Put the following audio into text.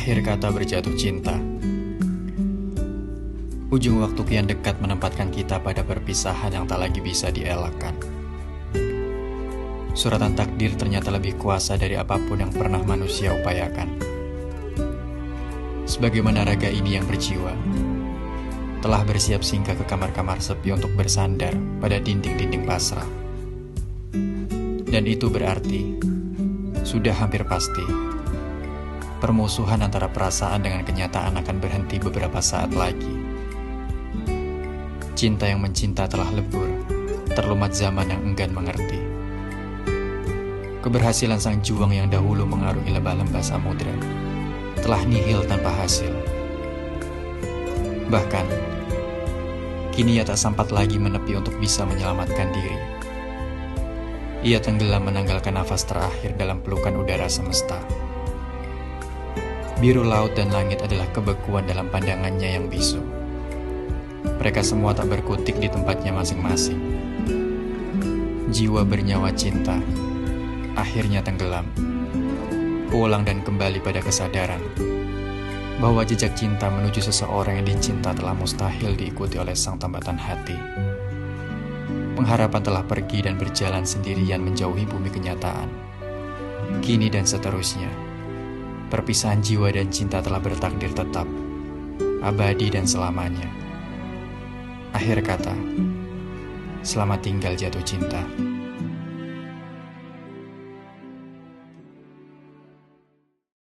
Akhir kata berjatuh cinta. Ujung waktu kian dekat menempatkan kita pada perpisahan yang tak lagi bisa dielakkan. Suratan takdir ternyata lebih kuasa dari apa pun yang pernah manusia upayakan. Sebagaimana raga ini yang berjiwa, telah bersiap singgah ke kamar-kamar sepi untuk bersandar pada dinding-dinding pasrah. Dan itu berarti sudah hampir pasti permusuhan antara perasaan dengan kenyataan akan berhenti beberapa saat lagi. Cinta yang mencinta telah lebur, terlumat zaman yang enggan mengerti. Keberhasilan sang juang yang dahulu mengarungi lembah-lembah samudera telah nihil tanpa hasil. Bahkan, kini ia tak sempat lagi menepi untuk bisa menyelamatkan diri. Ia tenggelam menanggalkan nafas terakhir dalam pelukan udara semesta. Biru laut dan langit adalah kebekuan dalam pandangannya yang bisu. Mereka semua tak berkutik di tempatnya masing-masing. Jiwa bernyawa cinta akhirnya tenggelam. Pulang dan kembali pada kesadaran bahwa jejak cinta menuju seseorang yang dicinta telah mustahil diikuti oleh sang tambatan hati. Pengharapan telah pergi dan berjalan sendirian menjauhi bumi kenyataan. Kini dan seterusnya perpisahan jiwa dan cinta telah bertakdir tetap, abadi dan selamanya. Akhir kata, selamat tinggal jatuh cinta.